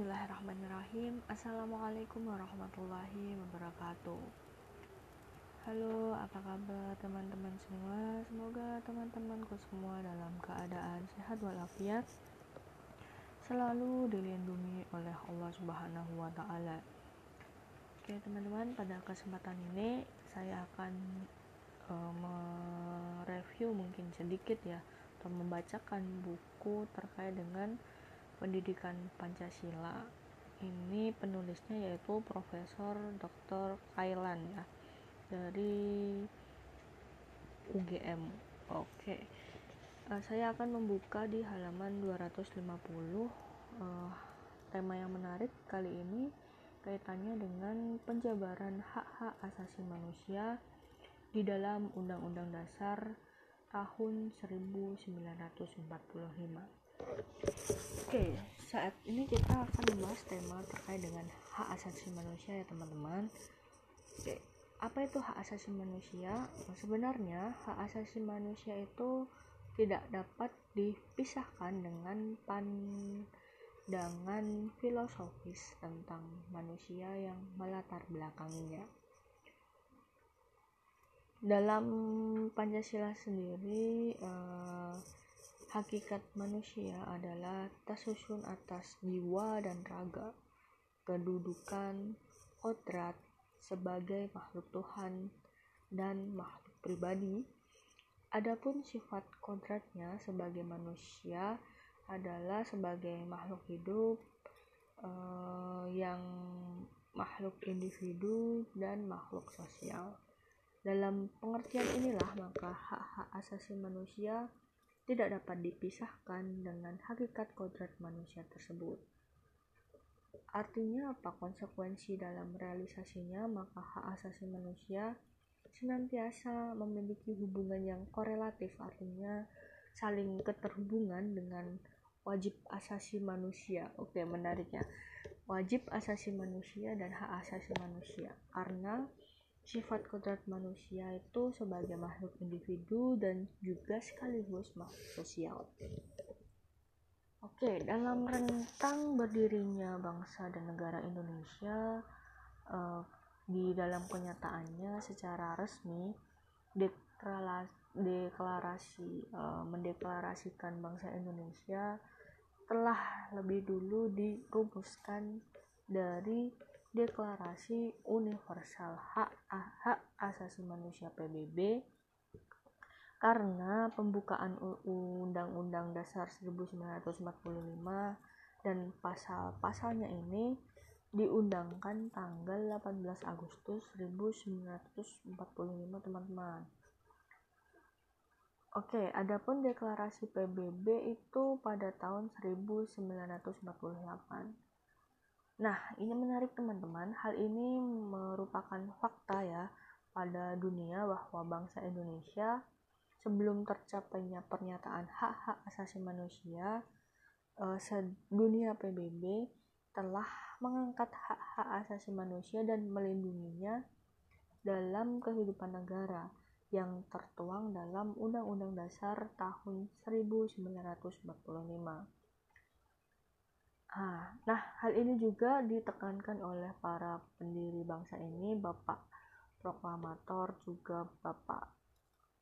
Bismillahirrahmanirrahim. Assalamualaikum warahmatullahi wabarakatuh. Halo apa kabar teman-teman semua? Semoga teman-temanku semua dalam keadaan sehat walafiat. Selalu dilindungi oleh Allah subhanahu wa ta'ala. Oke teman-teman pada kesempatan ini Saya akan uh, mereview mungkin sedikit ya Atau membacakan buku terkait dengan pendidikan Pancasila ini penulisnya yaitu Profesor Dr. Kailan ya. Dari UGM oke. Uh, saya akan membuka di halaman 250 uh, eh, tema yang menarik kali ini kaitannya dengan penjabaran hak-hak asasi manusia di dalam Undang-Undang Dasar tahun 1945 Oke, saat ini kita akan membahas tema terkait dengan hak asasi manusia ya teman-teman. Oke, apa itu hak asasi manusia? Nah, sebenarnya hak asasi manusia itu tidak dapat dipisahkan dengan pandangan filosofis tentang manusia yang melatar belakanginya. Dalam Pancasila sendiri, eh, Hakikat manusia adalah tersusun atas jiwa dan raga, kedudukan, kodrat sebagai makhluk Tuhan dan makhluk pribadi. Adapun sifat kodratnya sebagai manusia adalah sebagai makhluk hidup eh, yang makhluk individu dan makhluk sosial. Dalam pengertian inilah maka hak-hak asasi manusia tidak dapat dipisahkan dengan hakikat kodrat manusia tersebut. Artinya apa konsekuensi dalam realisasinya maka hak asasi manusia senantiasa memiliki hubungan yang korelatif artinya saling keterhubungan dengan wajib asasi manusia. Oke, menariknya. Wajib asasi manusia dan hak asasi manusia. Karena sifat kodrat manusia itu sebagai makhluk individu dan juga sekaligus makhluk sosial. Oke, dalam rentang berdirinya bangsa dan negara Indonesia, uh, di dalam kenyataannya secara resmi deklarasi, uh, mendeklarasikan bangsa Indonesia telah lebih dulu dirumuskan dari Deklarasi Universal Hak, Hak Asasi Manusia PBB karena pembukaan Undang-Undang Dasar 1945 dan pasal-pasalnya ini diundangkan tanggal 18 Agustus 1945 teman-teman. Oke, adapun deklarasi PBB itu pada tahun 1948. Nah, ini menarik teman-teman. Hal ini merupakan fakta ya pada dunia bahwa bangsa Indonesia sebelum tercapainya pernyataan hak-hak asasi manusia, eh, dunia PBB telah mengangkat hak-hak asasi manusia dan melindunginya dalam kehidupan negara yang tertuang dalam Undang-Undang Dasar tahun 1945. Ah, nah, hal ini juga ditekankan oleh para pendiri bangsa ini, Bapak proklamator juga Bapak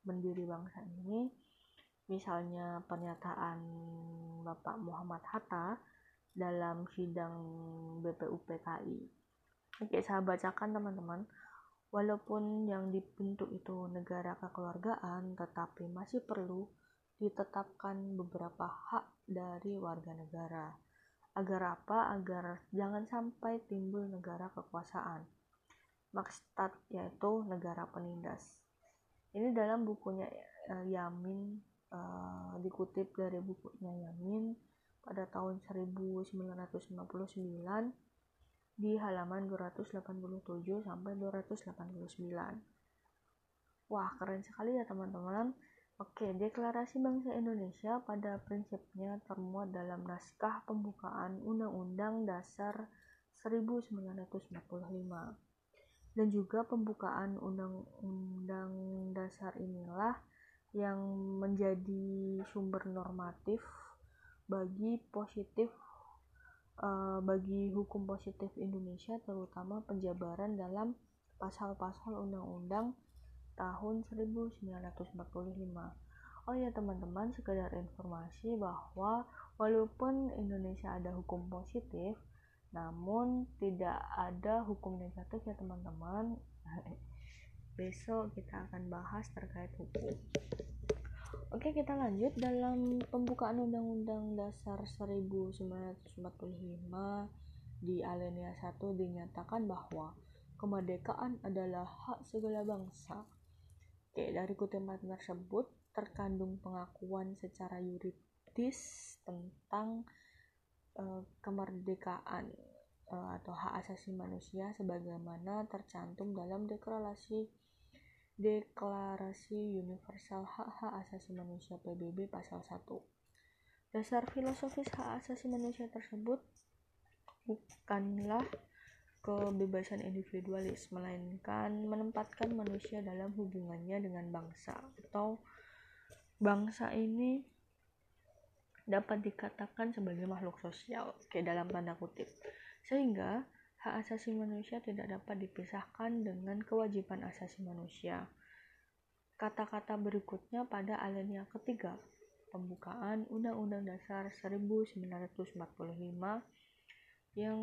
pendiri bangsa ini. Misalnya pernyataan Bapak Muhammad Hatta dalam sidang BPUPKI. Oke, saya bacakan teman-teman. Walaupun yang dibentuk itu negara kekeluargaan, tetapi masih perlu ditetapkan beberapa hak dari warga negara Agar apa? Agar jangan sampai timbul negara kekuasaan. Maksud yaitu negara penindas. Ini dalam bukunya uh, Yamin uh, dikutip dari bukunya Yamin pada tahun 1959 di halaman 287 sampai 289. Wah, keren sekali ya teman-teman. Oke, Deklarasi Bangsa Indonesia pada prinsipnya termuat dalam naskah pembukaan Undang-Undang Dasar 1945 dan juga pembukaan Undang-Undang Dasar inilah yang menjadi sumber normatif bagi positif uh, bagi hukum positif Indonesia terutama penjabaran dalam pasal-pasal undang-undang tahun 1945 oh ya teman-teman sekedar informasi bahwa walaupun Indonesia ada hukum positif namun tidak ada hukum negatif ya teman-teman. Besok kita akan bahas terkait hukum. Oke kita lanjut dalam pembukaan Undang-Undang Dasar 1945 di alinea 1 dinyatakan bahwa kemerdekaan adalah hak segala bangsa. Oke, dari kutipan tersebut terkandung pengakuan secara yuridis tentang uh, kemerdekaan uh, atau hak asasi manusia sebagaimana tercantum dalam deklarasi Deklarasi Universal Hak-Hak Asasi Manusia PBB Pasal 1. Dasar filosofis hak asasi manusia tersebut bukanlah kebebasan individualis, melainkan menempatkan manusia dalam hubungannya dengan bangsa atau bangsa ini dapat dikatakan sebagai makhluk sosial, ke dalam tanda kutip. Sehingga hak asasi manusia tidak dapat dipisahkan dengan kewajiban asasi manusia. Kata-kata berikutnya pada alinea ketiga, pembukaan Undang-Undang Dasar 1945 yang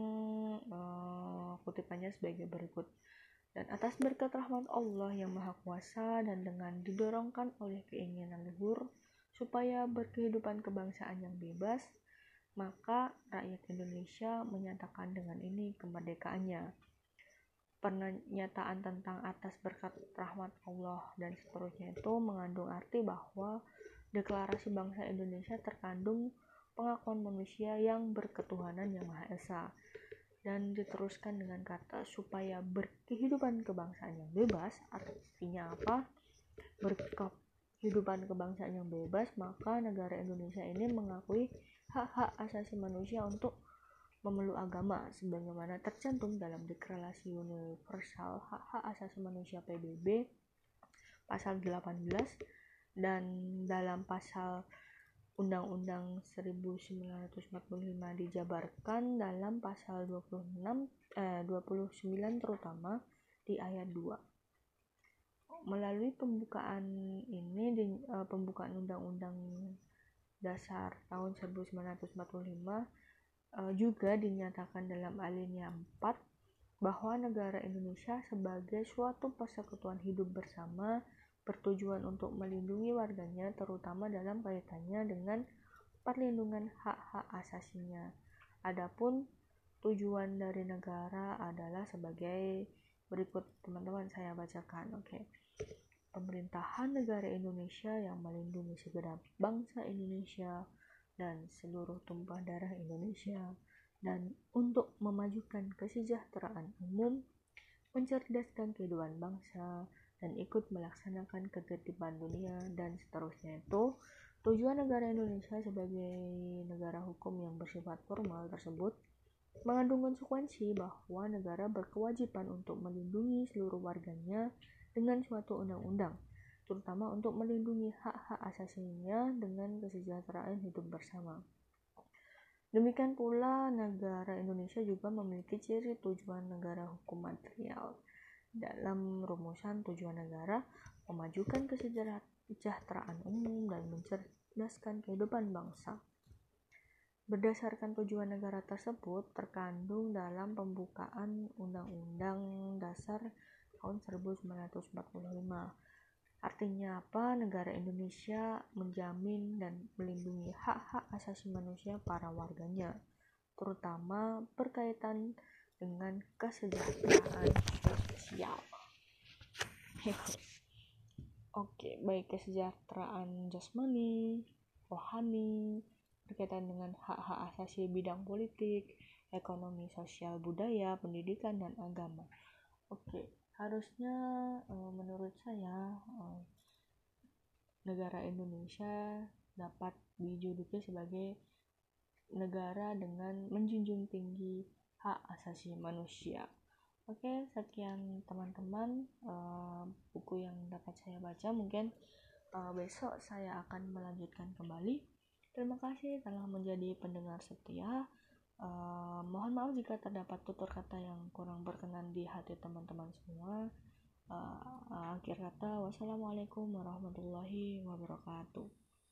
uh, kutipannya sebagai berikut. Dan atas berkat rahmat Allah yang Maha Kuasa dan dengan didorongkan oleh keinginan luhur supaya berkehidupan kebangsaan yang bebas, maka rakyat Indonesia menyatakan dengan ini kemerdekaannya. Pernyataan tentang atas berkat rahmat Allah dan seterusnya itu mengandung arti bahwa deklarasi bangsa Indonesia terkandung pengakuan manusia yang berketuhanan yang Maha Esa. Dan diteruskan dengan kata supaya berkehidupan kebangsaan yang bebas artinya apa? Berkehidupan kebangsaan yang bebas maka negara Indonesia ini mengakui hak-hak asasi manusia untuk memeluk agama sebagaimana tercantum dalam Deklarasi Universal Hak-Hak Asasi Manusia PBB pasal 18 dan dalam pasal Undang-Undang 1945 dijabarkan dalam pasal 26 eh, 29 terutama di ayat 2. Melalui pembukaan ini di, uh, pembukaan undang-undang dasar tahun 1945 uh, juga dinyatakan dalam alinea 4 bahwa negara Indonesia sebagai suatu persekutuan hidup bersama bertujuan untuk melindungi warganya terutama dalam kaitannya dengan perlindungan hak-hak asasinya. Adapun tujuan dari negara adalah sebagai berikut teman-teman saya bacakan. Oke. Okay pemerintahan negara Indonesia yang melindungi segenap bangsa Indonesia dan seluruh tumpah darah Indonesia dan untuk memajukan kesejahteraan umum, mencerdaskan kehidupan bangsa, dan ikut melaksanakan ketertiban dunia dan seterusnya itu tujuan negara Indonesia sebagai negara hukum yang bersifat formal tersebut mengandung konsekuensi bahwa negara berkewajiban untuk melindungi seluruh warganya dengan suatu undang-undang, terutama untuk melindungi hak-hak asasinya dengan kesejahteraan hidup bersama. Demikian pula negara Indonesia juga memiliki ciri tujuan negara hukum material. Dalam rumusan tujuan negara, memajukan kesejahteraan umum dan mencerdaskan kehidupan bangsa. Berdasarkan tujuan negara tersebut terkandung dalam pembukaan Undang-Undang Dasar tahun 1945. Artinya apa? Negara Indonesia menjamin dan melindungi hak-hak asasi manusia para warganya, terutama berkaitan dengan kesejahteraan sosial. Oke, baik kesejahteraan jasmani, rohani, berkaitan dengan hak-hak asasi bidang politik, ekonomi, sosial, budaya, pendidikan, dan agama. Oke, harusnya uh, menurut saya uh, negara Indonesia dapat dijuluki sebagai negara dengan menjunjung tinggi hak asasi manusia. Oke, sekian teman-teman uh, buku yang dapat saya baca. Mungkin uh, besok saya akan melanjutkan kembali. Terima kasih telah menjadi pendengar setia. uh, mohon maaf jika terdapat tutur kata yang kurang berkenan di hati teman-teman semua uh, akhir kata wassalamualaikum warahmatullahi wabarakatuh